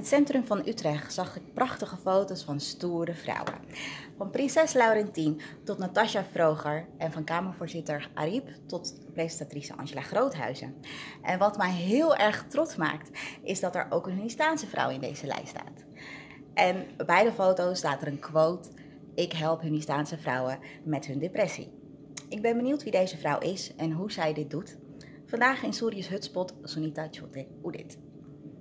het centrum van Utrecht zag ik prachtige foto's van stoere vrouwen. Van prinses Laurentien tot Natasja Vroger en van kamervoorzitter Ariep tot presentatrice Angela Groothuizen. En wat mij heel erg trots maakt, is dat er ook een Hunnistaanse vrouw in deze lijst staat. En bij de foto's staat er een quote: Ik help Hunnistaanse vrouwen met hun depressie. Ik ben benieuwd wie deze vrouw is en hoe zij dit doet. Vandaag in Surius Hutspot, Sunita Chote Udit.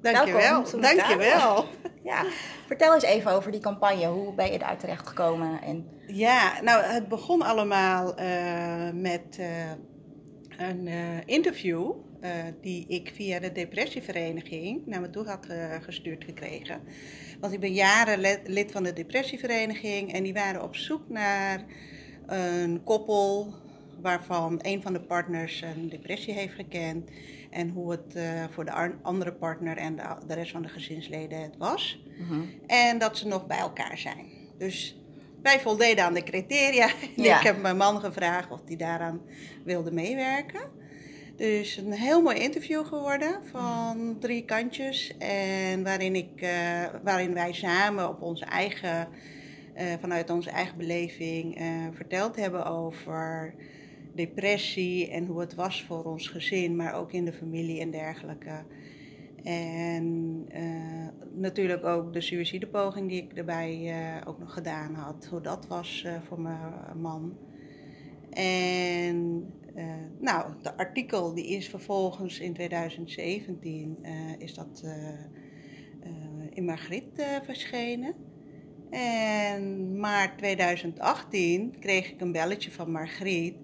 Dankjewel. Welkom. Dankjewel. Ja, vertel eens even over die campagne. Hoe ben je daar terecht gekomen? En... Ja, nou, het begon allemaal eh, met eh, een eh, interview die ik via de depressievereniging naar me toe had gestuurd gekregen. Want ik ben jaren lid van de depressievereniging en die waren op zoek naar een koppel waarvan een van de partners een depressie heeft gekend en hoe het eh, voor de andere partner en de, de rest van de gezinsleden het was. Mhm. En dat ze nog bij elkaar zijn. Dus wij voldeden aan de criteria. En Ja. ik heb mijn man gevraagd of hij daaraan wilde meewerken. Dus een heel mooi interview geworden van drie kantjes. En waarin, ik, eh, waarin wij samen op onze eigen, eh, vanuit onze eigen beleving verteld hebben over depressie en hoe het was voor ons gezin, maar ook in de familie en dergelijke. En eh, natuurlijk ook de suïcidepoging die ik erbij eh, ook nog gedaan had. Hoe dat was eh, voor mijn man. En nou, de artikel die is vervolgens in 2017 eh, is dat in Margriet verschenen. En maart 2018 kreeg ik een belletje van Margriet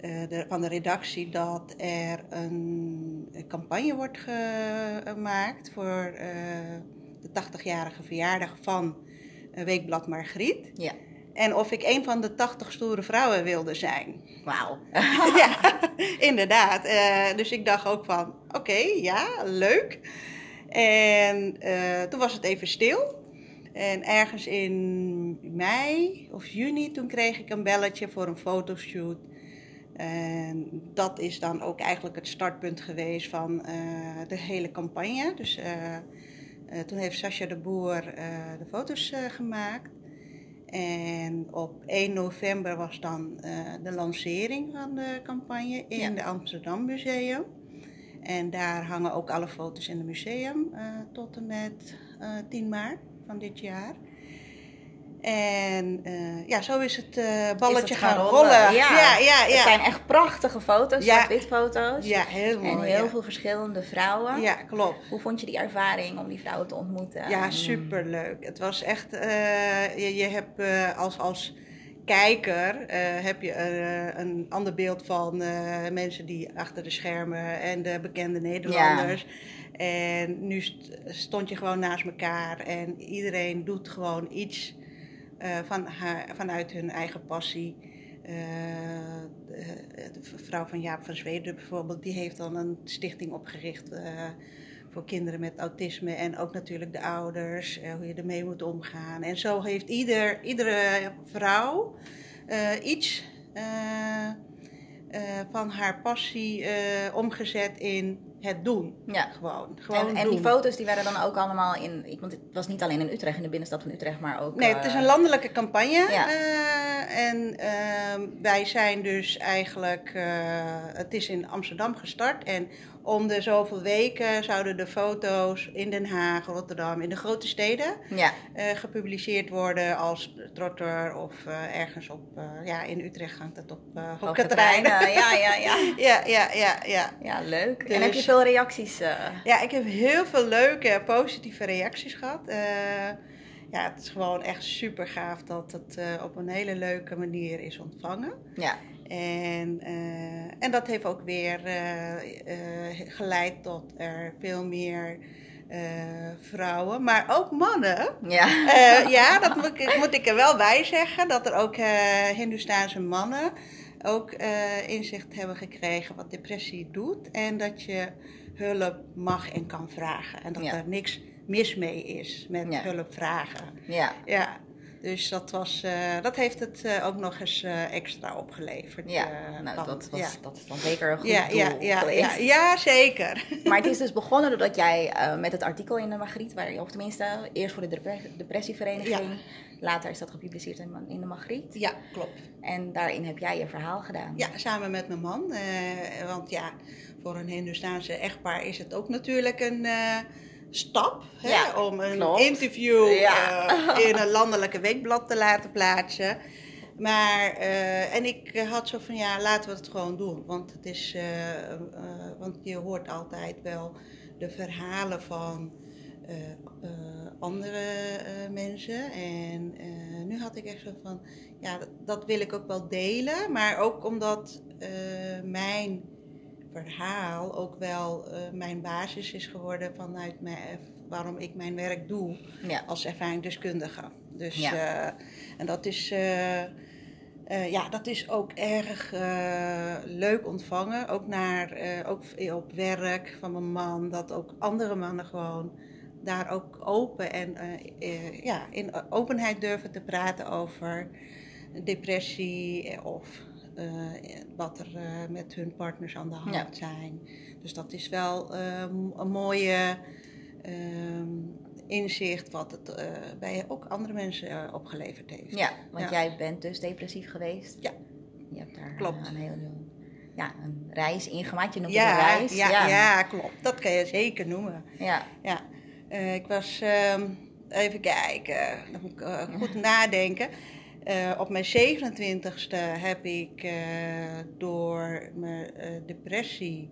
de, van de redactie dat er een, een campagne wordt gemaakt voor eh, de 80-jarige verjaardag van eh, Weekblad Margriet. Ja, En of ik een van de 80 stoere vrouwen wilde zijn. wauw. ja, inderdaad. Eh, dus ik dacht ook van, oké, ja, leuk. En eh, toen was het even stil. En ergens in mei of juni, toen kreeg ik een belletje voor een fotoshoot. En dat is dan ook eigenlijk het startpunt geweest van eh, de hele campagne. Dus eh, eh, toen heeft Sascha de Boer de foto's gemaakt. En op 1 november was dan de lancering van de campagne in Ja. de Amsterdam Museum. En daar hangen ook alle foto's in het museum tot en met eh, 10 maart van dit jaar. En eh, ja, zo is het eh, balletje Is het gaan, rollen. Ja. ja, ja. Het zijn echt prachtige foto's, Ja. zwart-wit foto's. Ja, heel mooi. En heel ja. veel verschillende vrouwen. Ja, klopt. Hoe vond je die ervaring om die vrouwen te ontmoeten? Ja, En- superleuk. Het was echt, eh, je, je hebt als, als kijker heb je een ander beeld van mensen die achter de schermen en de bekende Nederlanders. En nu st- stond je gewoon naast elkaar en iedereen doet gewoon iets van haar, vanuit hun eigen passie. Eh, de, vrouw van Jaap van Zweden bijvoorbeeld, die heeft dan een stichting opgericht eh, voor kinderen met autisme en ook natuurlijk de ouders, eh, hoe je ermee moet omgaan. En zo heeft ieder, iedere vrouw eh, iets eh, eh, van haar passie eh, omgezet in het doen. Ja. Gewoon, gewoon En, en doen. die foto's die werden dan ook allemaal in, ik- want het was niet alleen in Utrecht, in de binnenstad van Utrecht, maar ook... Nee, het is eh, een landelijke campagne. Ja. eh, en ehm, wij zijn dus eigenlijk, eh, het is in Amsterdam gestart. En om de zoveel weken zouden de foto's in Den Haag, Rotterdam, in de grote steden Ja, eh, gepubliceerd worden als trotter of eh, ergens op, eh, ja, in Utrecht hangt het op, uh, Ja, ja, ja. ja, ja, ja, ja. Ja, leuk. Dus- En heb je veel reacties? Ja, ik heb heel veel leuke, positieve reacties gehad. Eh, ja, het is gewoon echt super gaaf dat het op een hele leuke manier is ontvangen. Ja, En, eh, en dat heeft ook weer eh, eh, geleid tot er veel meer vrouwen, maar ook mannen. ja. Ja, dat moet ik, moet ik er wel bij zeggen. Dat er ook eh Hindoestaanse mannen ook inzicht hebben gekregen wat depressie doet. En dat je hulp mag en kan vragen. En dat Ja. er niks mis mee is met Ja. hulp vragen. ja. Ja, Dus dat, was, eh, dat heeft het eh, ook nog eens eh, extra opgeleverd. Ja, nou, dat, was, ja. dat is dan zeker een goed ja, doel ja, ja, ja, ja, zeker. Maar het is dus begonnen doordat jij met het artikel in de Magriet, waar, je- of tenminste eerst voor de depre- depressievereniging, later is dat gepubliceerd in, in de Magriet. Ja, klopt. En daarin heb jij je verhaal gedaan. Ja, samen met mijn man. want ja, voor een Hindoestaanse echtpaar is het ook natuurlijk een stap hè, om een klopt. interview Ja. eh, in een landelijke weekblad te laten plaatsen. Maar, eh, en ik had zo van ja, laten we het gewoon doen. Want, het is, eh, want je hoort altijd wel de verhalen van andere mensen. En nu had ik echt zo van, ja, dat, dat wil ik ook wel delen. Maar ook omdat mijn verhaal ook wel eh, mijn basis is geworden vanuit mijn, waarom ik mijn werk doe Ja. als ervaringsdeskundige. Dus, Ja. eh, en dat is, eh, eh, ja, dat is ook erg eh, leuk ontvangen. Ook, naar, eh, ook op werk van mijn man, dat ook andere mannen gewoon daar ook open en eh, eh, ja, in openheid durven te praten over depressie of eh, wat er eh, met hun partners aan de hand Ja. zijn. Dus dat is wel eh, een mooie ehm, inzicht wat het eh, bij ook andere mensen opgeleverd heeft. Ja, want Ja. jij bent dus depressief geweest. Ja. Je hebt daar Klopt. een hele ja, een reis ingemaakt. Je noemt Ja, het een reis. ja, ja. klopt. Dat kan je zeker noemen. ja. Ja, ik was, ehm, even kijken, dan moet ik goed nadenken. Eh, op mijn 27ste heb ik eh, door mijn eh, depressie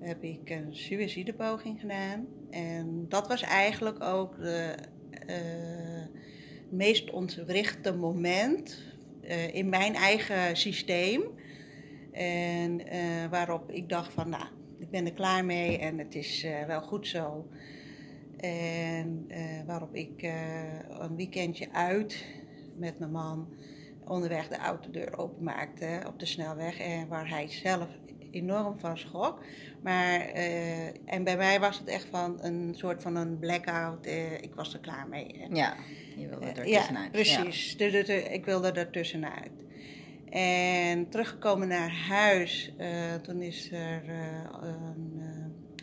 heb ik een suïcidepoging gedaan. En dat was eigenlijk ook het meest ontwrichte moment in mijn eigen systeem. En waarop ik dacht van, nou, ik ben er klaar mee en het is wel goed zo. En waarop ik een weekendje uit met mijn man onderweg de autodeur openmaakte op de snelweg. En waar hij zelf enorm van schrok. Maar, eh, en bij mij was het echt van een soort van een blackout. eh, ik was er klaar mee. En, Ja, je wilde er Eh, ja, tussenuit. precies. De, de, de- ik wilde er tussenuit. En teruggekomen naar huis, eh, toen is er een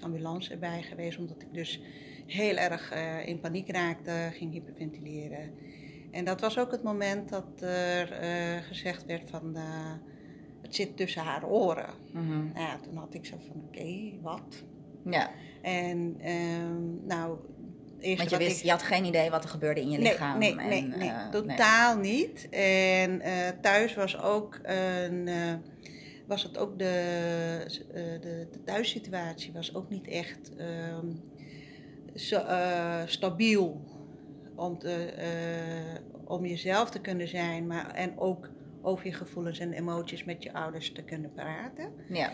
ambulance erbij geweest, omdat ik dus heel erg in paniek raakte, ging hyperventileren. En dat was ook het moment dat er eh, gezegd werd van, eh, het zit tussen haar oren. Ja. Mhm. Nou ja, toen had ik zo van, oké, wat? ja. En ehm, nou, eerst Want je, wist, ik... je had geen idee wat er gebeurde in je lichaam. Nee, nee, en, nee, nee, eh, totaal niet. En eh, thuis was ook een, eh, was het ook de, eh, de, de thuissituatie was ook niet echt ehm, zo, eh, stabiel om, te, eh, om jezelf te kunnen zijn, maar en ook over je gevoelens en emoties met je ouders te kunnen praten. Ja.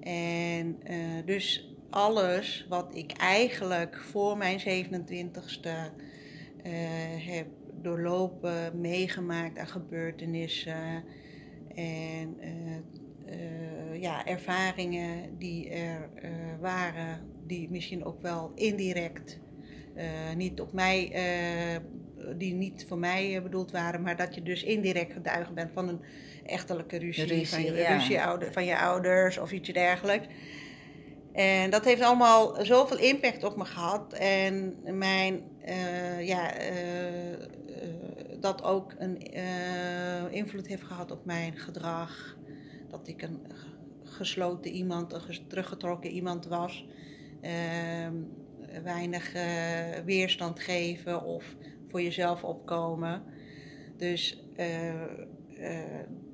En eh, dus alles wat ik eigenlijk voor mijn 27ste eh, heb doorlopen, meegemaakt aan gebeurtenissen en ja, ervaringen die er waren, die misschien ook wel indirect niet op mij, eh, die niet voor mij eh, bedoeld waren, maar dat je dus indirect getuige bent van een echtelijke ruzie, Ruzie, van, je, ja. ruzie ouder, van je ouders of iets dergelijks. En dat heeft allemaal zoveel impact op me gehad. En mijn, eh, ja, eh, eh, dat ook een eh, invloed heeft gehad op mijn gedrag. Dat ik een gesloten iemand, een teruggetrokken iemand was. Weinig eh, weerstand geven of voor jezelf opkomen. Dus eh, eh,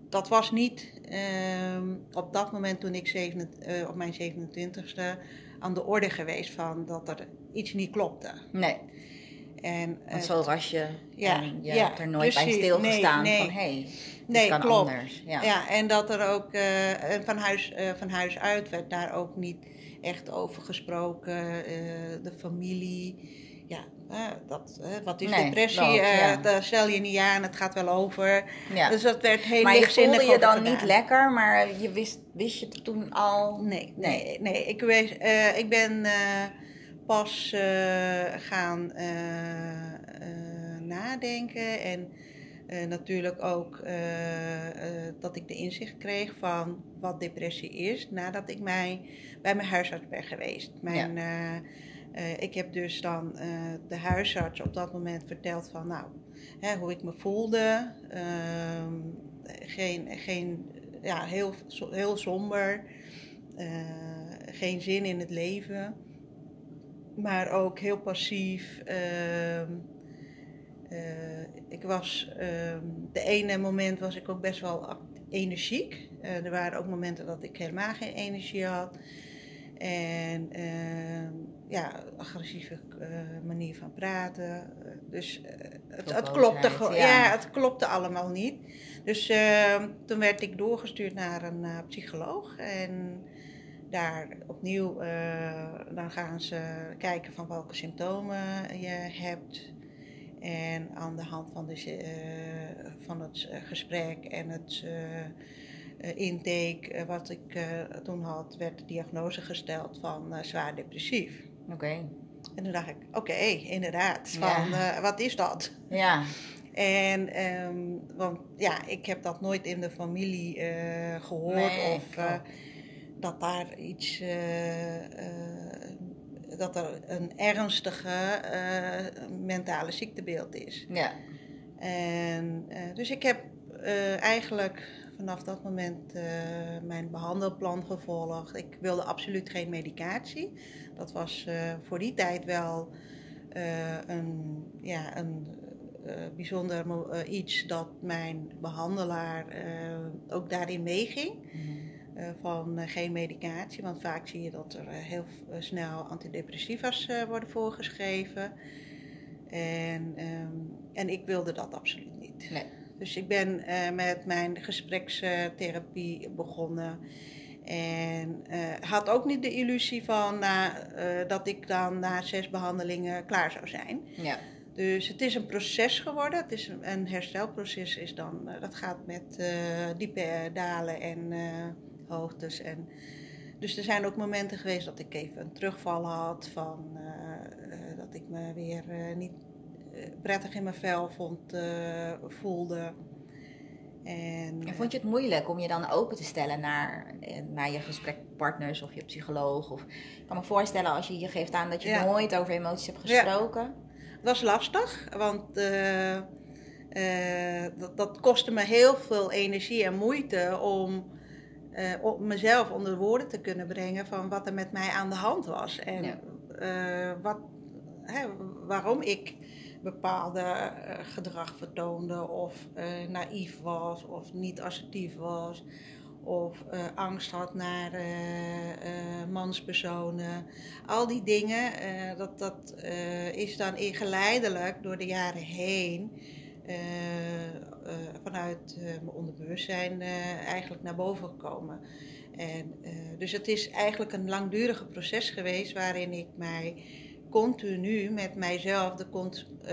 dat was niet ehm, op dat moment toen ik zeven, op mijn 27ste aan de orde geweest van dat er iets niet klopte. Nee, En, want zo was je. ja, en je ja, hebt er nooit bij stilgestaan Nee, nee. van hé, hey, Nee, kan klopt. anders. Ja. Ja. en dat er ook van, huis, van huis uit werd daar ook niet echt over gesproken. eh, de familie, ja, eh, dat, eh, wat is Nee, depressie? ja. Daar stel je niet aan, het gaat wel over. Ja. Dus dat werd heel maar je lichtzinnig voelde je over dan niet lekker, maar je wist, wist je het toen al? Nee, Nee. nee, nee. Ik, wees, ik ben pas gaan nadenken. En natuurlijk ook dat ik de inzicht kreeg van wat depressie is nadat ik mij bij mijn huisarts ben geweest. Mijn, ik heb dus dan de huisarts op dat moment verteld van nou, hè, hoe ik me voelde. Ehm, geen, geen, ja, heel, heel somber. geen zin in het leven maar ook heel passief. Ehm, eh, ik was, uh, de ene moment was ik ook best wel energiek. Uh, er waren ook momenten dat ik helemaal geen energie had. En uh, ja, agressieve uh, manier van praten. Dus het, het, klopte ja. ja. het klopte allemaal niet. Dus ehm, toen werd ik doorgestuurd naar een psycholoog. En daar opnieuw, uh, dan gaan ze kijken van welke symptomen je hebt. En aan de hand van, de, uh, van het gesprek en het uh, intake wat ik toen had, werd de diagnose gesteld van zwaar depressief. Oké. En toen dacht ik, oké, inderdaad, van wat is dat? Ja. En, um, want ja, ik heb dat nooit in de familie gehoord nee, of dat daar iets, uh, dat er een ernstige uh, mentale ziektebeeld is. Ja. En, dus ik heb eigenlijk vanaf dat moment mijn behandelplan gevolgd. Ik wilde absoluut geen medicatie. Dat was voor die tijd wel een, ja, een bijzonder iets dat mijn behandelaar ook daarin meeging. Mm eh, van eh, geen medicatie. Want vaak zie je dat er eh, heel snel antidepressiva's worden voorgeschreven. En, ehm, en ik wilde dat absoluut niet. Nee. Dus ik ben met mijn gesprekstherapie begonnen. En had ook niet de illusie van dat ik dan na zes behandelingen klaar zou zijn. Ja. Dus het is een proces geworden. Het is een, een herstelproces. Is dan, dat gaat met diepe dalen en hoogtes. En, dus er zijn ook momenten geweest dat ik even een terugval had van uh, dat ik me weer uh, niet prettig in mijn vel vond, voelde. En, en, vond je het moeilijk om je dan open te stellen naar, naar je gesprekpartners of je psycholoog? Of, ik kan me voorstellen als je je geeft aan dat je nooit over emoties hebt gesproken. Ja. Het was lastig, want dat, dat kostte me heel veel energie en moeite om uh, op mezelf onder woorden te kunnen brengen van wat er met mij aan de hand was. En uh, wat, hè, waarom ik bepaalde uh, gedrag vertoonde of naïef was of niet assertief was. Of angst had naar manspersonen. Al die dingen, dat, dat is dan geleidelijk door de jaren heen eh, eh, vanuit eh, mijn onderbewustzijn eigenlijk naar boven gekomen. En, dus het is eigenlijk een langdurige proces geweest waarin ik mij continu met mijzelf de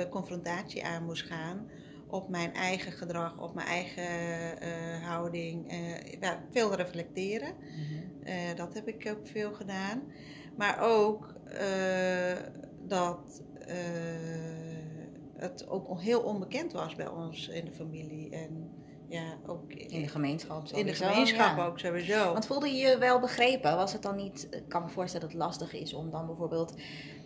confrontatie aan moest gaan op mijn eigen gedrag, op mijn eigen houding. ja, veel reflecteren. Mhm. dat heb ik ook veel gedaan. Maar ook dat het ook heel onbekend was bij ons in de familie. En ja, ook in de gemeenschap sowieso. In de gemeenschap ook sowieso. Want voelde je je wel begrepen? Was het dan niet, ik kan me voorstellen dat het lastig is om dan bijvoorbeeld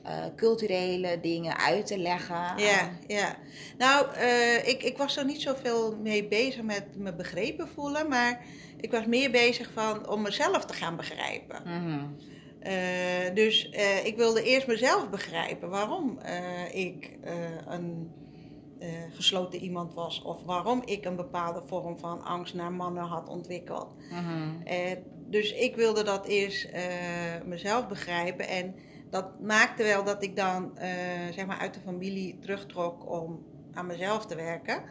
uh, culturele dingen uit te leggen? Ja, ja. Nou, uh, ik, ik was er niet zoveel mee bezig met me begrepen voelen, maar ik was meer bezig van om mezelf te gaan begrijpen. Mm uh, dus uh, ik wilde eerst mezelf begrijpen waarom uh, ik een gesloten iemand was of waarom ik een bepaalde vorm van angst naar mannen had ontwikkeld. Mm dus ik wilde dat eerst mezelf begrijpen en dat maakte wel dat ik dan zeg maar uit de familie terugtrok om aan mezelf te werken.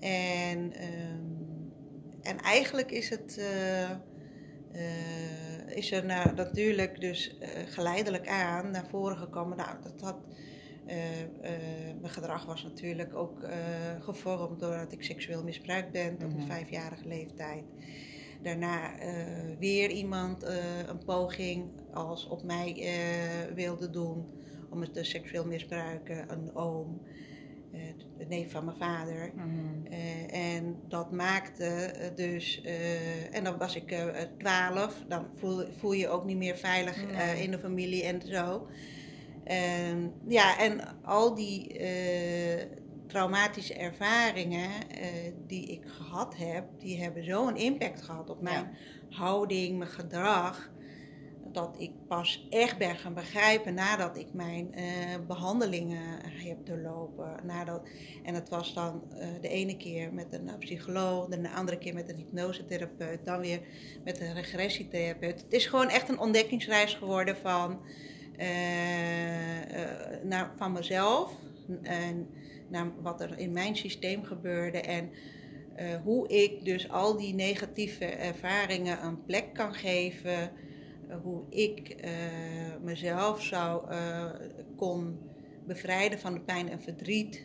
En, ehm, en eigenlijk is het is er nou, natuurlijk dus uh, geleidelijk aan naar voren gekomen. Nou, dat had, uh, uh, mijn gedrag was natuurlijk ook gevormd doordat ik seksueel misbruikt ben tot een mhm. vijfjarige leeftijd. Daarna weer iemand een poging als op mij wilde doen om het te seksueel misbruiken, een oom. Eh, de neef van mijn vader. Mhm. Eh, en dat maakte eh, dus, en dan was ik twaalf, dan voel, voel je ook niet meer veilig Nee. in de familie en zo. En, ja, en al die traumatische ervaringen die ik gehad heb, die hebben zo'n impact gehad op mijn houding, mijn gedrag. Dat ik pas echt ben gaan begrijpen nadat ik mijn eh, behandelingen heb doorlopen. Nadat, en het was dan eh, de ene keer met een psycholoog, de andere keer met een hypnosetherapeut, dan weer met een regressietherapeut. Het is gewoon echt een ontdekkingsreis geworden van, eh, eh, naar, van mezelf en naar wat er in mijn systeem gebeurde. En eh, hoe ik dus al die negatieve ervaringen een plek kan geven. Eh, hoe ik eh, mezelf zou eh, kon bevrijden van de pijn en verdriet.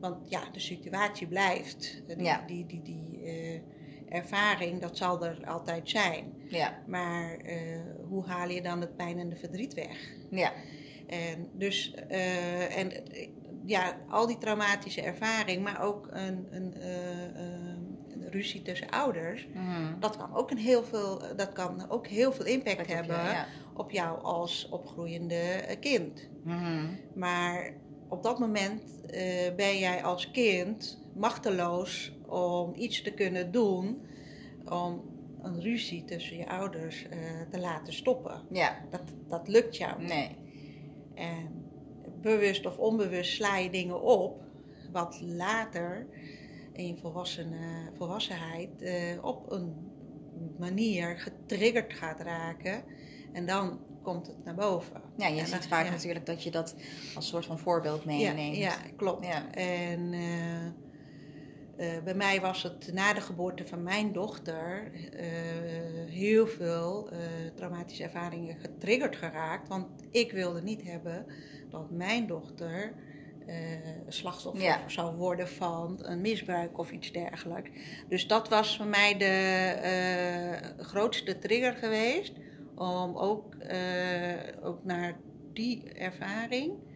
Want ja, de situatie blijft. Die, Ja. die, die, die ervaring, dat zal er altijd zijn. Ja, Maar hoe haal je dan het pijn en de verdriet weg? ja, En dus, en ja, al die traumatische ervaring, maar ook een, een, een ruzie tussen ouders, Mhm. dat kan ook, een heel, veel, dat kan ook heel veel impact Dat heb je, hebben ja. op jou als opgroeiende eh, kind. Mhm. Maar op dat moment eh, ben jij als kind machteloos om iets te kunnen doen om een ruzie tussen je ouders eh, te laten stoppen. Ja, Dat, dat lukt jou niet. nee. En bewust of onbewust sla je dingen op, wat later in je volwassene, volwassenheid eh, op een manier getriggerd gaat raken. En dan komt het naar boven. Ja, je En ziet dan- vaak ja. natuurlijk dat je dat als soort van voorbeeld meeneemt. ja, klopt. Ja. En eh, eh, bij mij was het na de geboorte van mijn dochter eh, heel veel eh, traumatische ervaringen getriggerd geraakt. Want ik wilde niet hebben dat mijn dochter eh, slachtoffer Ja. zou worden van een misbruik of iets dergelijks. Dus dat was voor mij de eh, grootste trigger geweest om ook, eh, ook naar die ervaring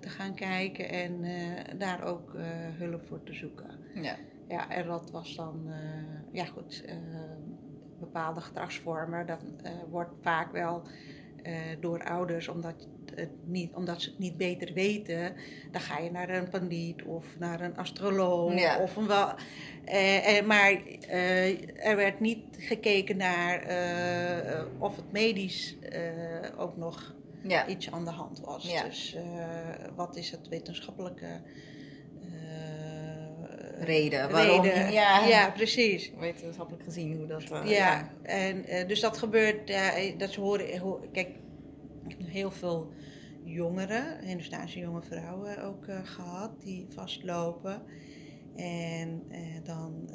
te gaan kijken en daar ook hulp voor te zoeken. Ja. Ja, en dat was dan, ja goed, bepaalde gedragsvormen. Dat wordt vaak wel door ouders, omdat, het niet, omdat ze het niet beter weten, dan ga je naar een pandiet of naar een astroloog. Ja. Of een wel, eh, eh, maar eh, er werd niet gekeken naar eh, of het medisch eh, ook nog Ja. iets aan de hand was. Ja. Dus eh, wat is het wetenschappelijke eh, Reden waarom- reden? ja. ja, precies. Wetenschappelijk gezien hoe dat... eh, Ja, en eh, dus dat gebeurt, eh, dat ze horen, ho- kijk, ik heb heel veel jongeren, Hindustaanse jonge vrouwen ook eh, gehad, die vastlopen. En dan,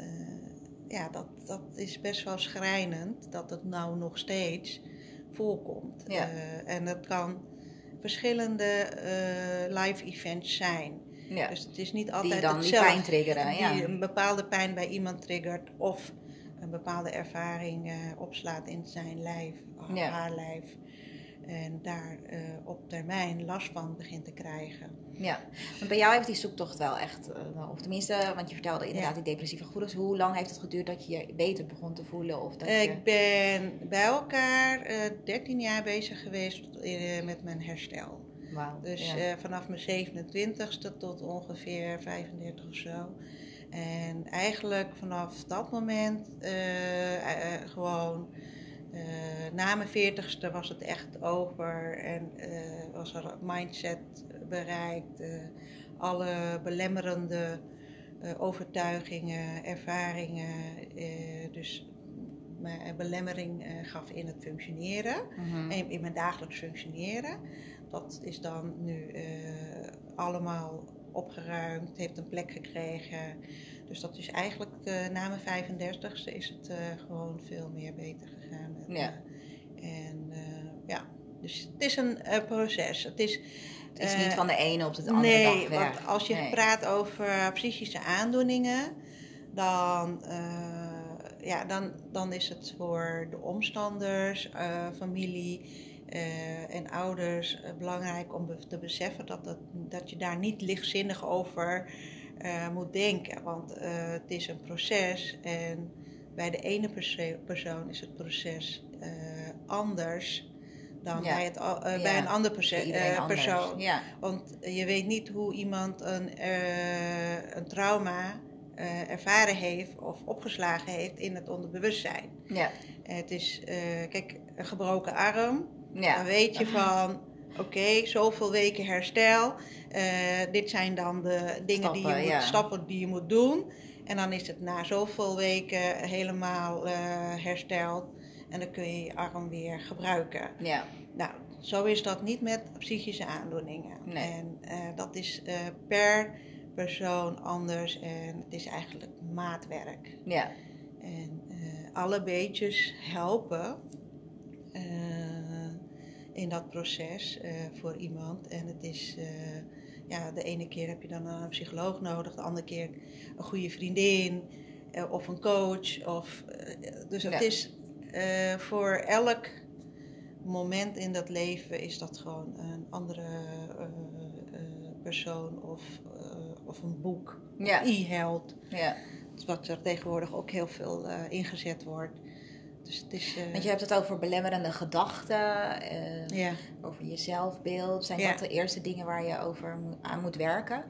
ja, dat, dat is best wel schrijnend dat het nou nog steeds voorkomt. Ja. En dat kan verschillende live events zijn. Ja. Dus het is niet altijd Die dan die pijn triggeren, ja. die een bepaalde pijn bij iemand triggert of een bepaalde ervaring eh, opslaat in zijn lijf, of Ja. haar lijf. En daar eh, op termijn last van begint te krijgen. Ja, bij jou heeft die zoektocht wel echt, eh, of tenminste, want je vertelde inderdaad Ja. die depressieve gevoelens. Hoe lang heeft het geduurd dat je je beter begon te voelen? Of dat je... Ik ben bij elkaar eh 13 jaar bezig geweest met mijn herstel. Dus ja. eh, vanaf mijn 27ste tot ongeveer 35 of zo. En eigenlijk vanaf dat moment eh, eh, gewoon. na mijn 40ste was het echt over en eh, was er mindset bereikt. alle belemmerende overtuigingen, ervaringen. dus mijn belemmering gaf in het functioneren Mhm. in, in mijn dagelijks functioneren. Dat is dan nu eh, allemaal opgeruimd, heeft een plek gekregen. Dus dat is eigenlijk eh, na mijn 35ste is het eh, gewoon veel meer beter gegaan. met Ja. en ja, dus het is een proces. Het is, Het is niet van de ene op de andere nee, dag weg. want als je Nee. praat over psychische aandoeningen, dan, ja, dan, dan is het voor de omstanders, familie eh, en ouders uh, belangrijk om te beseffen dat, dat, dat je daar niet lichtzinnig over uh, moet denken. Want het is een proces en bij de ene persoon is het proces anders dan bij, het, bij een andere persoon. Ja. Want je weet niet hoe iemand een, een trauma ervaren heeft of opgeslagen heeft in het onderbewustzijn. Ja. Het is, kijk, een gebroken arm ja. Dan weet je van, oké, zoveel weken herstel. Uh, dit zijn dan de dingen stappen, die je moet, stappen die je moet doen. En dan is het na zoveel weken helemaal uh, hersteld. En dan kun je je arm weer gebruiken. Ja. Nou, zo is dat niet met psychische aandoeningen. Nee. En uh, dat is per persoon anders. En het is eigenlijk maatwerk. Ja. En alle beetjes helpen in dat proces uh, voor iemand. En het is, uh, ja, de ene keer heb je dan een psycholoog nodig, de andere keer een goede vriendin uh, of een coach. Of, dus het ja. is voor elk moment in dat leven is dat gewoon een andere persoon of, of een boek. Ja. E-held. Ja. Wat er tegenwoordig ook heel veel ingezet wordt. Dus het is, uh... Want je hebt het over belemmerende gedachten, uh, ja. over je zelfbeeld. Zijn ja. dat de eerste dingen waar je over aan moet werken?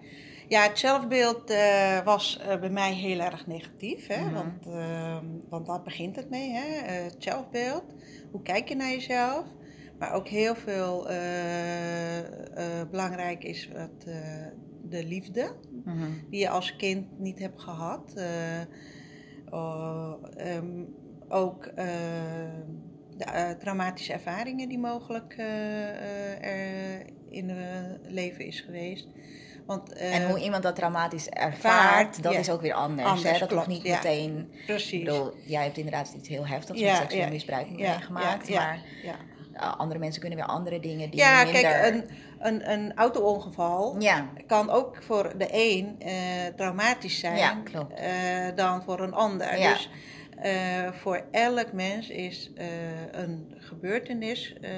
Ja, het zelfbeeld uh, was bij mij heel erg negatief. Hè? Mhm. want, ehm, want daar begint het mee, hè? het zelfbeeld. Hoe kijk je naar jezelf? Maar ook heel veel belangrijk is wat, de liefde, Mhm. die je als kind niet hebt gehad. oh, um, ook uh, de uh, traumatische ervaringen die mogelijk uh, er in het leven is geweest. Want, en hoe iemand dat traumatisch ervaart, dat ja. is ook weer anders. anders hè? Dat klopt, niet ja. meteen. Precies. Ik bedoel, jij hebt inderdaad iets heel heftigs Ja, met seksueel misbruik meegemaakt. maar ja. andere mensen kunnen weer andere dingen die Ja, minder... kijk, een, een, een auto-ongeval kan ook voor de een eh, traumatisch zijn eh, dan voor een ander. Ja. Dus eh, voor elk mens is eh, een gebeurtenis, eh,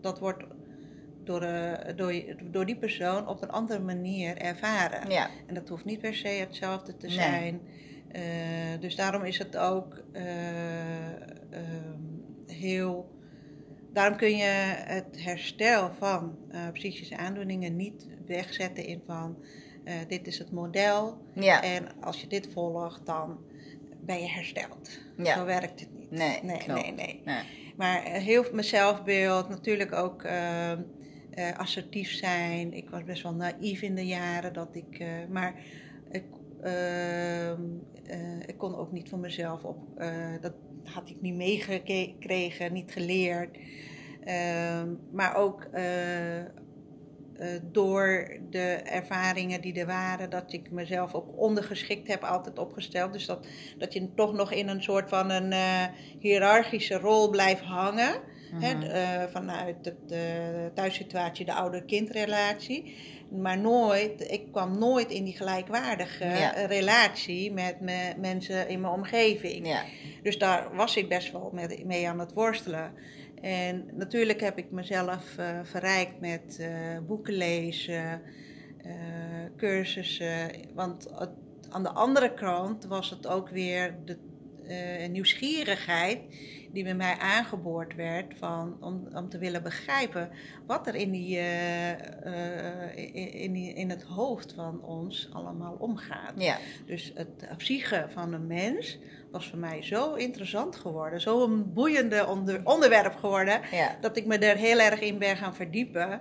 dat wordt door, door, door die persoon op een andere manier ervaren. ja, En dat hoeft niet per se hetzelfde te zijn. Dus daarom is het ook eh, ehm, heel. Daarom kun je het herstel van psychische aandoeningen niet wegzetten in van dit is het model ja, en als je dit volgt dan ben je hersteld. Ja. Zo werkt het niet. Nee, nee, nee, nee. nee. Maar eh, heel mijn zelfbeeld, natuurlijk ook eh, eh, assertief zijn. Ik was best wel naïef in de jaren dat ik. eh, maar ik, ehm, eh, ik kon ook niet voor mezelf op. dat had ik niet meegekregen, niet geleerd. Ehm, maar ook door de ervaringen die er waren, dat ik mezelf ook ondergeschikt heb altijd opgesteld. Dus dat, dat je toch nog in een soort van een eh, hiërarchische rol blijft hangen. Hè, Mhm. eh, vanuit de, de thuissituatie, de ouder-kindrelatie. Maar nooit, ik kwam nooit in die gelijkwaardige Ja. eh, relatie met me, mensen in mijn omgeving. Ja, Dus daar was ik best wel mee aan het worstelen. En natuurlijk heb ik mezelf eh, verrijkt met eh, boeken lezen, eh, cursussen. Want aan de andere kant was het ook weer de eh, nieuwsgierigheid die bij mij aangeboord werd van, om, om te willen begrijpen wat er in, die, eh, eh, in, in, die- in het hoofd van ons allemaal omgaat. ja, Dus het psyche van een mens was voor mij zo interessant geworden, zo'n boeiende onder, onderwerp geworden, ja. dat ik me er heel erg in ben gaan verdiepen.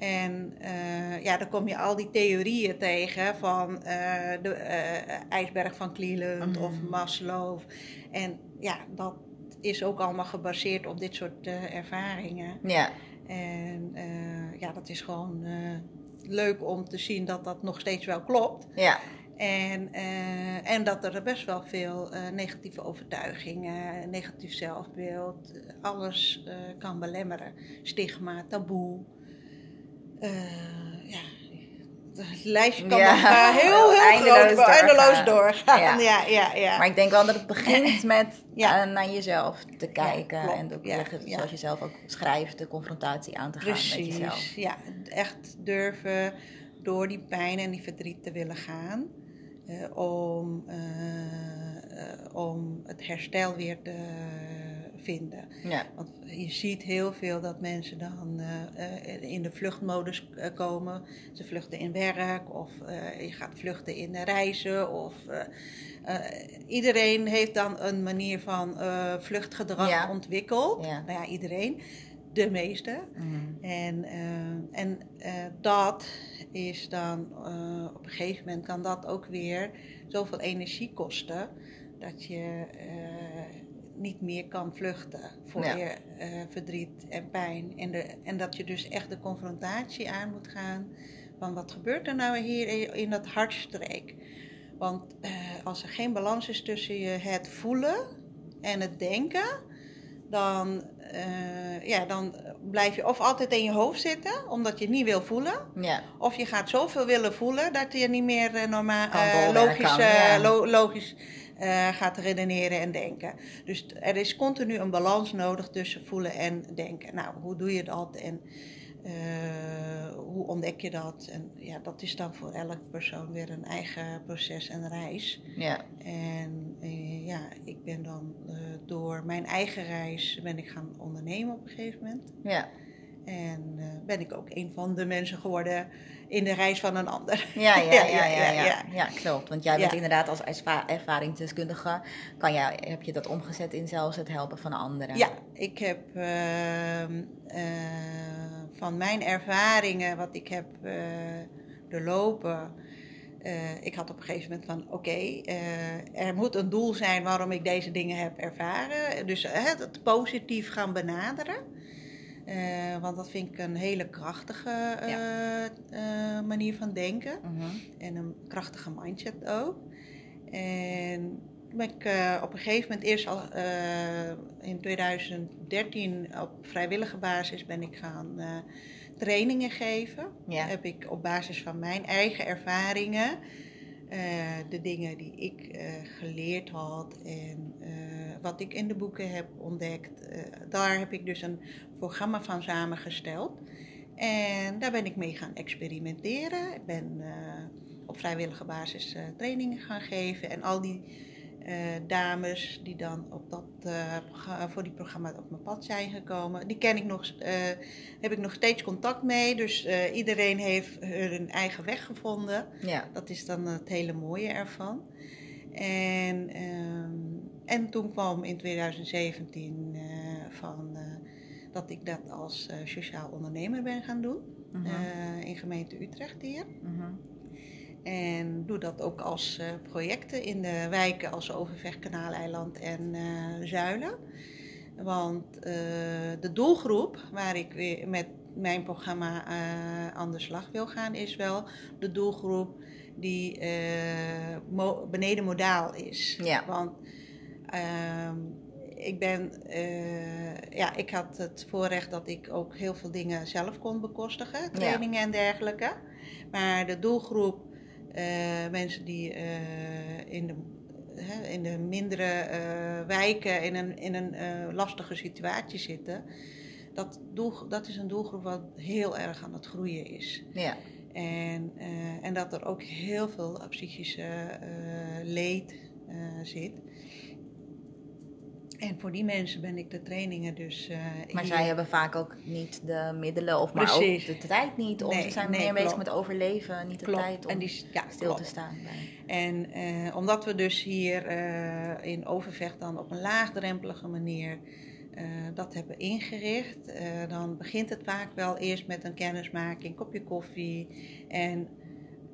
En eh, ja, dan kom je al die theorieën tegen van eh, de eh, ijsberg van Cleveland of Maslow. En ja, dat is ook allemaal gebaseerd op dit soort ervaringen. ja. En ja, dat is gewoon leuk om te zien dat dat nog steeds wel klopt. ja. En, en dat er best wel veel negatieve overtuigingen, negatief zelfbeeld, alles kan belemmeren. Stigma, taboe. Eh, ja, het lijstje kan Ja. nog eh, heel, heel Eindeloos groot, eindeloos doorgaan. Ja. Ja, ja, ja. Maar ik denk wel dat het begint met Ja. eh, naar jezelf te kijken. en ook, zoals je zelf ook schrijft, de confrontatie aan te gaan met jezelf. Precies, ja. Echt durven door die pijn en die verdriet te willen gaan. eh, om, om het herstel weer te vinden. Ja. Want je ziet heel veel dat mensen dan eh, eh, in de vluchtmodus eh, komen. Ze vluchten in werk of je gaat vluchten in reizen. Of, iedereen heeft dan een manier van vluchtgedrag Ja. ontwikkeld. Ja. Nou ja, iedereen. De meeste. Mhm. En, en dat is dan op een gegeven moment kan dat ook weer zoveel energie kosten dat je niet meer kan vluchten voor Ja. je eh, verdriet en pijn. En, de, en dat je dus echt de confrontatie aan moet gaan van wat gebeurt er nou hier in, dat hartstreek. Want eh, als er geen balans is tussen je het voelen en het denken, dan, eh, ja, dan blijf je of altijd in je hoofd zitten, omdat je het niet wil voelen. Ja. Of je gaat zoveel willen voelen dat je niet meer normaal, Kan logisch, ja. lo- logisch eh, gaat redeneren en denken. Dus er is continu een balans nodig tussen voelen en denken. Nou, hoe doe je dat en eh, hoe ontdek je dat? En ja, dat is dan voor elke persoon weer een eigen proces en reis. Ja. En eh, ja, ik ben dan door mijn eigen reis ben ik gaan ondernemen op een gegeven moment. Ja. En eh, ben ik ook een van de mensen geworden in de reis van een ander. Ja, ja, ja, ja, ja, ja, ja. ja. klopt. Want jij bent inderdaad als erva- ervaringsdeskundige, kan jij, heb je dat omgezet in zelfs het helpen van anderen? Ja, ik heb ehm, eh, van mijn ervaringen, wat ik heb eh, doorlopen. ik had op een gegeven moment van, oké, er moet een doel zijn waarom ik deze dingen heb ervaren. Dus het positief gaan benaderen. Eh, want dat vind ik een hele krachtige eh, eh, manier van denken. Mhm. En een krachtige mindset ook. En toen ben ik op een gegeven moment eerst al in 2013 op vrijwillige basis ben ik gaan trainingen geven. Ja. Heb ik op basis van mijn eigen ervaringen de dingen die ik geleerd had en wat ik in de boeken heb ontdekt, eh, daar heb ik dus een programma van samengesteld. En daar ben ik mee gaan experimenteren. Ik ben eh, op vrijwillige basis eh, trainingen gaan geven. En al die dames die dan op dat, voor die programma op mijn pad zijn gekomen, die ken ik nog, heb ik nog steeds contact mee. Dus iedereen heeft hun eigen weg gevonden. Ja. Dat is dan het hele mooie ervan. En, ehm, en toen kwam in 2017 eh, van, eh, dat ik dat als eh, sociaal ondernemer ben gaan doen. Mhm. in gemeente Utrecht hier. Mhm. En doe dat ook als projecten in de wijken als Overvecht, Kanaaleiland en Zuilen. Want de doelgroep waar ik weer met mijn programma aan de slag wil gaan, is wel de doelgroep die mo- beneden modaal is. Ja. Want ehm, ik ben, eh, ja, ik had het voorrecht dat ik ook heel veel dingen zelf kon bekostigen, trainingen en dergelijke. Maar de doelgroep, eh, mensen die in, de, in de mindere wijken in een, in een lastige situatie zitten, dat, doel, dat is een doelgroep wat heel erg aan het groeien is. Ja. En, eh, en dat er ook heel veel psychische eh, leed eh, zit. En voor die mensen ben ik de trainingen dus. eh, Maar hier- zij hebben vaak ook niet de middelen of maar ook de tijd niet. Of Nee, ze zijn nee, meer bezig met overleven, niet de Klopt. tijd om en die, ja, stil klopt. te staan. Bij. En eh, omdat we dus hier eh, in Overvecht dan op een laagdrempelige manier eh, dat hebben ingericht, eh, dan begint het vaak wel eerst met een kennismaking, kopje koffie. En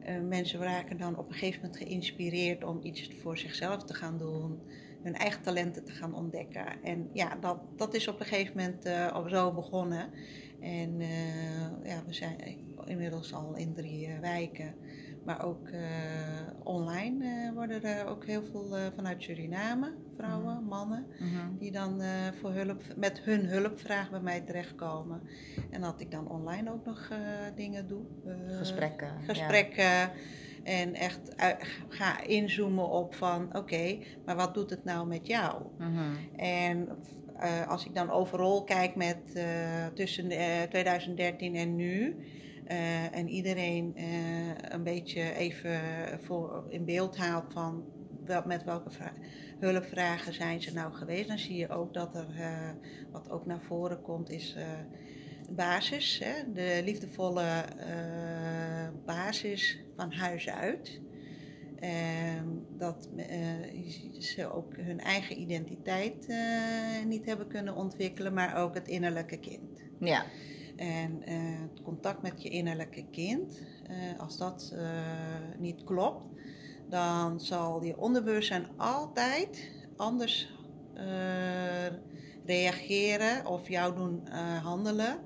eh, mensen raken dan op een gegeven moment geïnspireerd om iets voor zichzelf te gaan doen, hun eigen talenten te gaan ontdekken. En ja, dat, dat is op een gegeven moment al zo begonnen. En ja, we zijn inmiddels al in drie wijken. Maar ook eh, online eh, worden er ook heel veel eh, vanuit Suriname, vrouwen, Mhm. mannen, Mhm. die dan voor hulp, met hun hulpvraag bij mij terechtkomen. En dat ik dan online ook nog dingen doe. eh, Gesprekken. ja. gesprekken. En echt ga inzoomen op van oké, maar wat doet het nou met jou? Mhm. En als ik dan overal kijk met tussen eh, 2013 en nu. Eh, en iedereen eh, een beetje even voor in beeld haalt van wel, met welke vra- hulpvragen zijn ze nou geweest. Dan zie je ook dat er, eh, wat ook naar voren komt, is basis. Hè? De liefdevolle basis van huis uit. Ehm, dat ze ook hun eigen identiteit niet hebben kunnen ontwikkelen, maar ook het innerlijke kind. Ja. En eh, het contact met je innerlijke kind, eh, als dat eh, niet klopt, dan zal je onderbewustzijn altijd anders eh, reageren of jou doen eh, handelen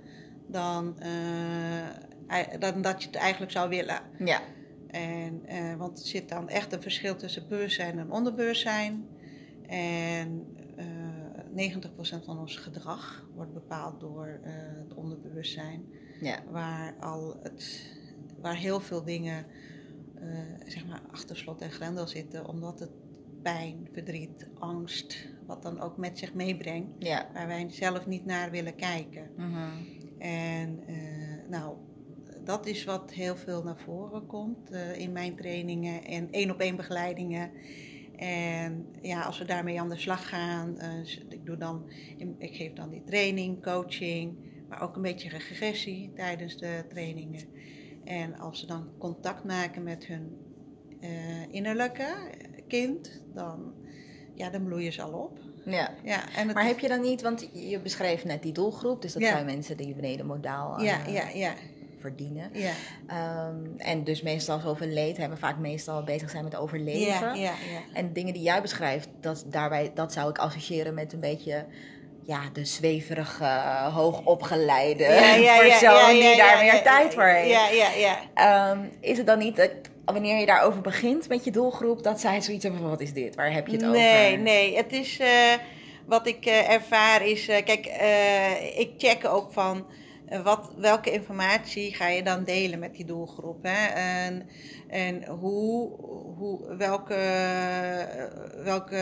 dan, eh, dan dat je het eigenlijk zou willen. Ja. En, eh, want er zit dan echt een verschil tussen bewustzijn en onderbewustzijn. En eh 90% van ons gedrag wordt bepaald door eh, het onderbewustzijn. Ja. Waar, al het, waar heel veel dingen eh, zeg maar achter slot en grendel zitten. Omdat het pijn, verdriet, angst, wat dan ook met zich meebrengt. Ja. Waar wij zelf niet naar willen kijken. Mhm. En eh, nou, dat is wat heel veel naar voren komt in mijn trainingen en één op één begeleidingen. En ja, als we daarmee aan de slag gaan, eh, ik, doe dan, ik geef dan die training, coaching, maar ook een beetje regressie tijdens de trainingen. En als ze dan contact maken met hun eh, innerlijke kind, dan, ja, dan bloeien ze al op. Ja. Ja, en Maar heb je dan niet, want je beschreef net die doelgroep, dus dat Ja. zijn mensen die beneden modaal ja, eh, ja, ja, verdienen. ja. Ehm, en dus meestal zoveel leed hebben, vaak meestal bezig zijn met overleven. Ja, ja, ja. En dingen die jij beschrijft, dat, daarbij, dat zou ik associëren met een beetje ja, de zweverige, hoogopgeleide persoon die daar meer tijd voor heeft. Ja, ja, ja. Ehm, is het dan niet dat wanneer je daarover begint met je doelgroep, dat zij zoiets hebben van wat is dit? Waar heb je het nee, over? nee. Het is eh, wat ik eh, ervaar is, eh, kijk, ik check ook van wat, welke informatie ga je dan delen met die doelgroep. Hè? En, en hoe, hoe, welke, welke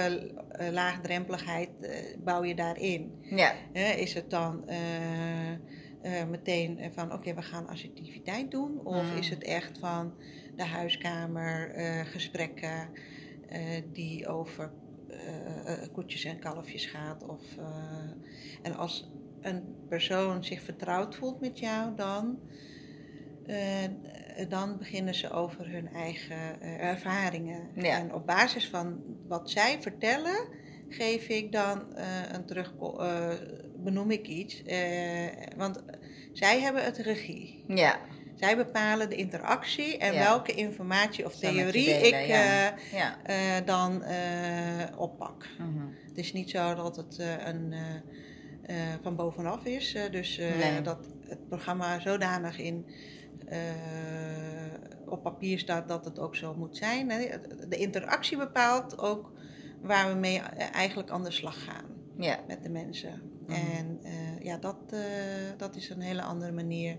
eh, laagdrempeligheid eh, bouw je daarin? Ja, is het dan eh, meteen van oké, we gaan assertiviteit doen? Of Mm. is het echt van de huiskamer gesprekken die over koetjes en kalfjes gaat? Of, en als een persoon zich vertrouwd voelt met jou, dan, eh, dan beginnen ze over hun eigen eh, ervaringen. Ja. En op basis van wat zij vertellen, geef ik dan eh, een terug, benoem ik iets. want zij hebben het regie. ja. Zij bepalen de interactie en Ja. welke informatie of theorie delen, ik ja. ja. dan oppak. Mhm. Het is niet zo dat het een, van bovenaf is. eh, dus eh, Nee. dat het programma zodanig in, eh, op papier staat dat het ook zo moet zijn. Hè. De interactie bepaalt ook waar we mee eh, eigenlijk aan de slag gaan ja. met de mensen. Mhm. En eh, ja, dat, eh, dat is een hele andere manier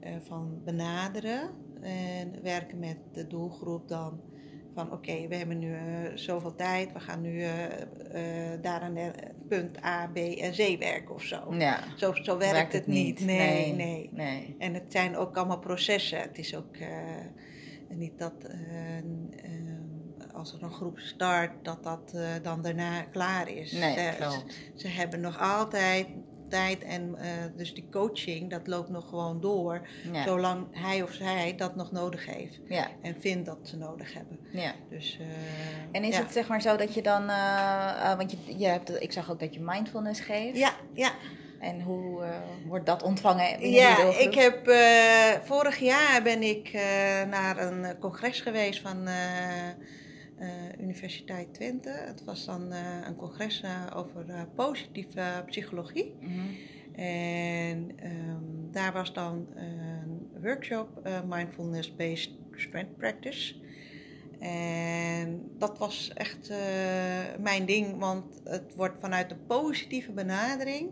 eh, van benaderen en werken met de doelgroep dan van oké, we hebben nu eh, zoveel tijd, we gaan nu eh, eh, daar aan de punt A, B en C werken of zo. ja. Zo, zo werkt, het niet. Nee, nee, nee. En het zijn ook allemaal processen. Het is ook eh, niet dat eh, eh, als er een groep start, dat dat dan daarna klaar is. Nee, Ze- klopt. ze hebben nog altijd tijd en eh, dus die coaching, dat loopt nog gewoon door. Ja. Zolang hij of zij dat nog nodig heeft. Ja. En vindt dat ze nodig hebben. ja. Dus, eh, En is ja. het zeg maar zo dat je dan, eh, want je, je hebt, ik zag ook dat je mindfulness geeft. Ja, ja. En hoe wordt dat ontvangen? Ja, ik heb vorig jaar ben ik naar een congres geweest van Universiteit Twente. Het was dan eh, een congres eh, over eh, positieve psychologie. Mhm. En ehm, daar was dan een workshop Mindfulness-Based Strength Practice. En dat was echt uh, mijn ding, want het wordt vanuit de positieve benadering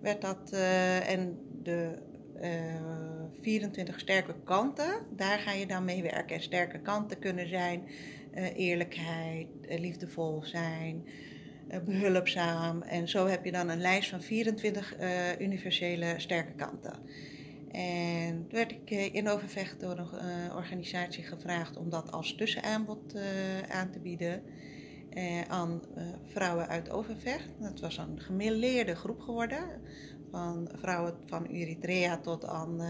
werd dat uh, en de 24 sterke kanten, daar ga je dan mee werken. En sterke kanten kunnen zijn eerlijkheid, liefdevol zijn, behulpzaam. En zo heb je dan een lijst van 24 universele sterke kanten. En toen werd ik eh, in Overvecht door een organisatie gevraagd om dat als tussenaanbod aan te bieden aan vrouwen uit Overvecht. Dat was een gemêleerde groep geworden, van vrouwen van Eritrea tot, aan,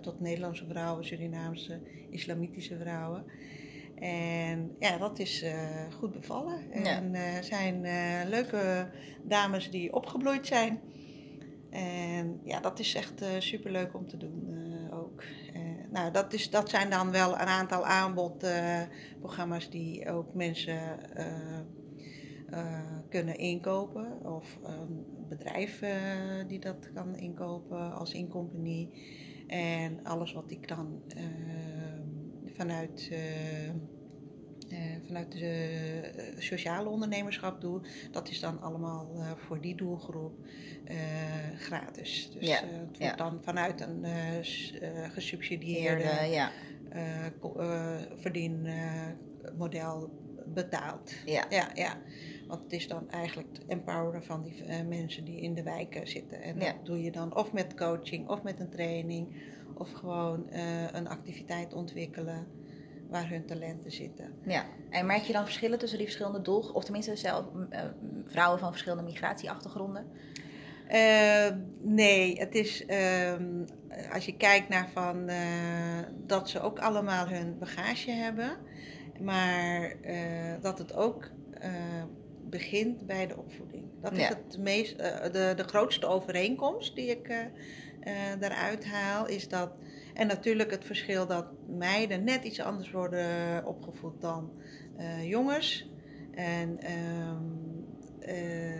tot Nederlandse vrouwen, Surinaamse, Islamitische vrouwen. En ja, dat is goed bevallen. En ja. zijn leuke dames die opgebloeid zijn. En ja, dat is echt superleuk om te doen ook. Nou, dat, is, dat zijn dan wel een aantal aanbodprogramma's die ook mensen kunnen inkopen. Of een bedrijf die dat kan inkopen als incompagnie. En alles wat ik dan vanuit uh, vanuit de uh, sociale ondernemerschap doe, dat is dan allemaal voor die doelgroep gratis. Dus ja. het wordt ja. dan vanuit een gesubsidieerde ja. verdienmodel betaald. Ja. Ja, ja. Want het is dan eigenlijk het empoweren van die mensen die in de wijken zitten. En dat doe je dan of met coaching of met een training of gewoon een activiteit ontwikkelen waar hun talenten zitten. Ja, en merk je dan verschillen tussen die verschillende doelgroepen, of tenminste zelf uh, vrouwen van verschillende migratieachtergronden? Uh, nee, het is uh, als je kijkt naar van uh, dat ze ook allemaal hun bagage hebben, maar dat het ook begint bij de opvoeding. Dat is het meest, de, de grootste overeenkomst die ik daaruit haal, is dat en natuurlijk het verschil dat meiden net iets anders worden opgevoed dan uh, jongens. En um, uh,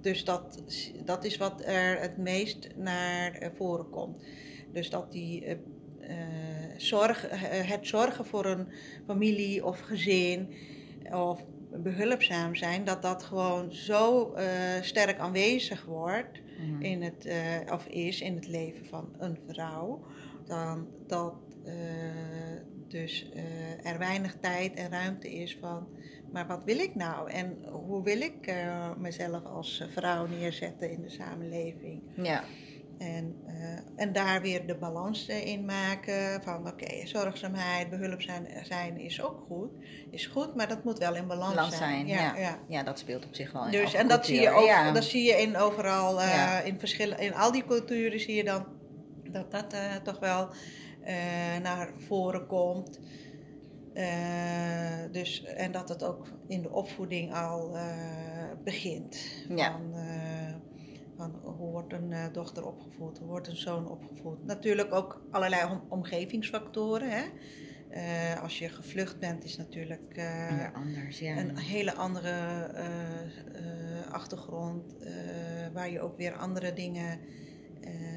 dus dat, dat is wat er het meest naar voren komt. Dus dat die zorg, het zorgen voor een familie of gezin of behulpzaam zijn, dat dat gewoon zo sterk aanwezig wordt mm. in het, uh, of is in het leven van een vrouw, dan dat uh, dus uh, er weinig tijd en ruimte is van, maar wat wil ik nou en hoe wil ik mezelf als vrouw neerzetten in de samenleving? Ja. En, uh, en daar weer de balans in maken van oké, okay, zorgzaamheid, behulpzaam zijn is ook goed. Is goed, maar dat moet wel in balans, balans zijn. Ja, ja. Ja. ja, dat speelt op zich wel in Dus en dat zie je ook, ja. dat zie je in overal, uh, in verschillen, in al die culturen zie je dan dat dat uh, toch wel naar voren komt. dus, en dat het ook in de opvoeding al begint. Ja. Van, hoe wordt een uh, dochter opgevoed, hoe wordt een zoon opgevoed. Natuurlijk ook allerlei om, omgevingsfactoren. Hè? Uh, als je gevlucht bent, is natuurlijk uh, anders, ja. een hele andere achtergrond, waar je ook weer andere dingen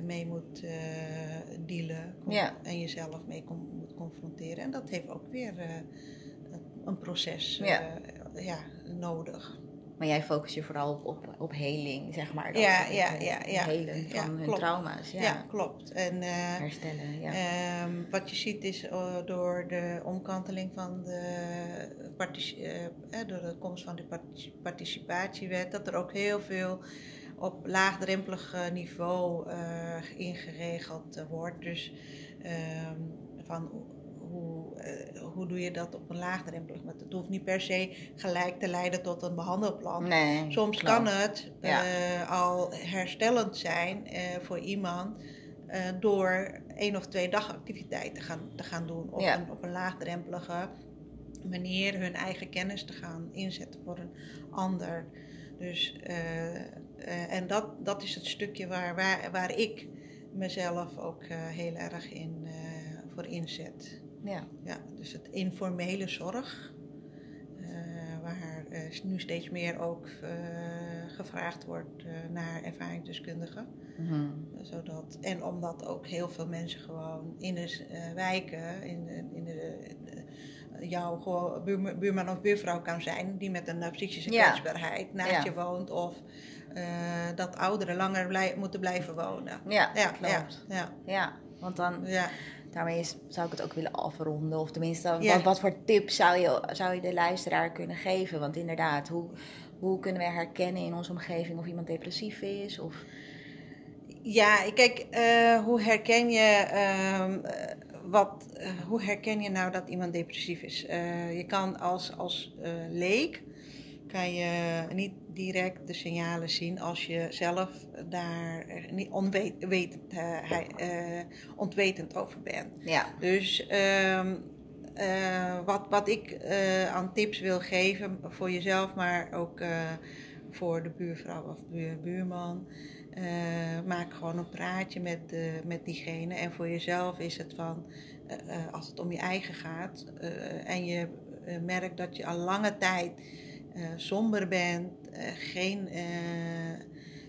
mee moet dealen ja. en jezelf mee moet confronteren. En dat heeft ook weer een proces ja nodig. Maar jij focust je vooral op, op, op heling, zeg maar. ja, ja, ja, ja. Helen van hun trauma's. Ja, ja klopt. En, uh, Herstellen, ja. Um, wat je ziet is uh, door de omkanteling van de, uh, door de komst van de participatiewet, dat er ook heel veel op laagdrempelig niveau ingeregeld wordt. Dus um, van uh, hoe doe je dat op een laagdrempelig? Maar het hoeft niet per se gelijk te leiden tot een behandelplan. Nee, Soms kan het uh, al herstellend zijn uh, voor iemand door één of twee dagactiviteiten te gaan, te gaan doen. Op, ja. een, op een laagdrempelige manier hun eigen kennis te gaan inzetten voor een ander. Dus, en dat, dat is het stukje waar, waar, waar ik mezelf ook heel erg in, voor inzet. Ja. ja, dus het informele zorg, uh, waar uh, nu steeds meer ook uh, gevraagd wordt naar ervaringsdeskundigen. Mhm. Zodat, en omdat ook heel veel mensen gewoon in de wijken, in, de, in de, jouw gewoon buurman of buurvrouw kan zijn die met een psychische kwetsbaarheid naast je woont of dat ouderen langer blij, moeten blijven wonen. Ja, ja klopt. Ja, ja. want dan ja. Daarmee zou ik het ook willen afronden. Of tenminste, wat, wat voor tips zou je, zou je de luisteraar kunnen geven? Want inderdaad, hoe, hoe kunnen we herkennen in onze omgeving of iemand depressief is? Of... Ja, kijk, uh, hoe herken je uh, wat, uh, hoe herken je nou dat iemand depressief is? Uh, je kan als, als leek kan je niet direct de signalen zien als je zelf daar niet onwetend, ontwetend over bent. Ja. Dus um, wat, wat ik aan tips wil geven voor jezelf, maar ook voor de buurvrouw of buur, buurman. Maak gewoon een praatje met, uh, met diegene. En voor jezelf is het van, als het om je eigen gaat en je merkt dat je al lange tijd somber bent, geen,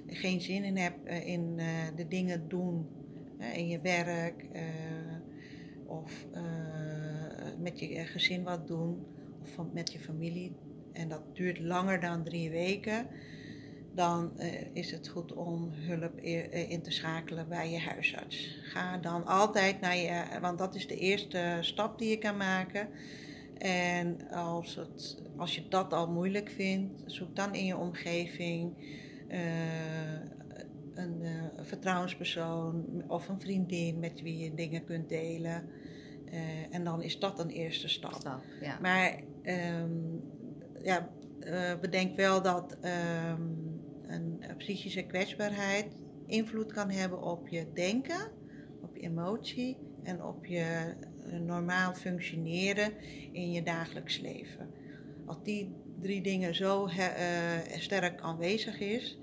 geen zin in hebt in de dingen doen in je werk of met je gezin wat doen of met je familie. En dat duurt langer dan drie weken dan uh, is het goed om hulp eh, in te schakelen bij je huisarts. Ga dan altijd naar je, want dat is de eerste stap die je kan maken. En als, het, als je dat al moeilijk vindt, zoek dan in je omgeving uh, een uh, vertrouwenspersoon of een vriendin met wie je dingen kunt delen. en dan is dat een eerste stap. stap ja. Maar um, ja, bedenk wel dat. Um, een psychische kwetsbaarheid invloed kan hebben op je denken, op je emotie en op je eh, normaal functioneren in je dagelijks leven. Als die drie dingen zo uh, sterk aanwezig is,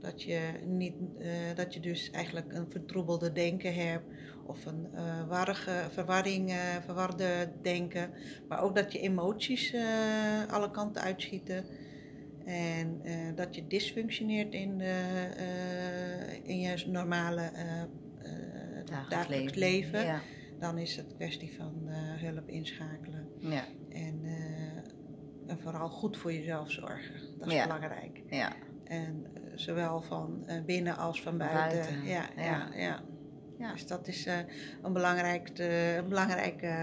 dat je, niet, uh, dat je dus eigenlijk een vertroebelde denken hebt of een uh, warrige, verwarring, verwarde denken, maar ook dat je emoties alle kanten uitschieten en uh, dat je dysfunctioneert in, de, uh, in je normale uh, dagelijks leven. Ja. Dan is het kwestie van hulp inschakelen. Ja. En, en, vooral goed voor jezelf zorgen. Dat is ja. belangrijk. Ja. En zowel van binnen als van buiten. buiten. Ja, ja. ja, ja. Dus dat is een, belangrijk, een belangrijke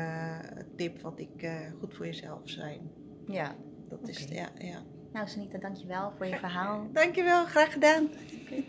tip wat ik goed voor jezelf zijn. Ja. Dat okay. is, ja, ja. Nou, Sunita, dankjewel voor je verhaal. Dankjewel, graag gedaan. Okay.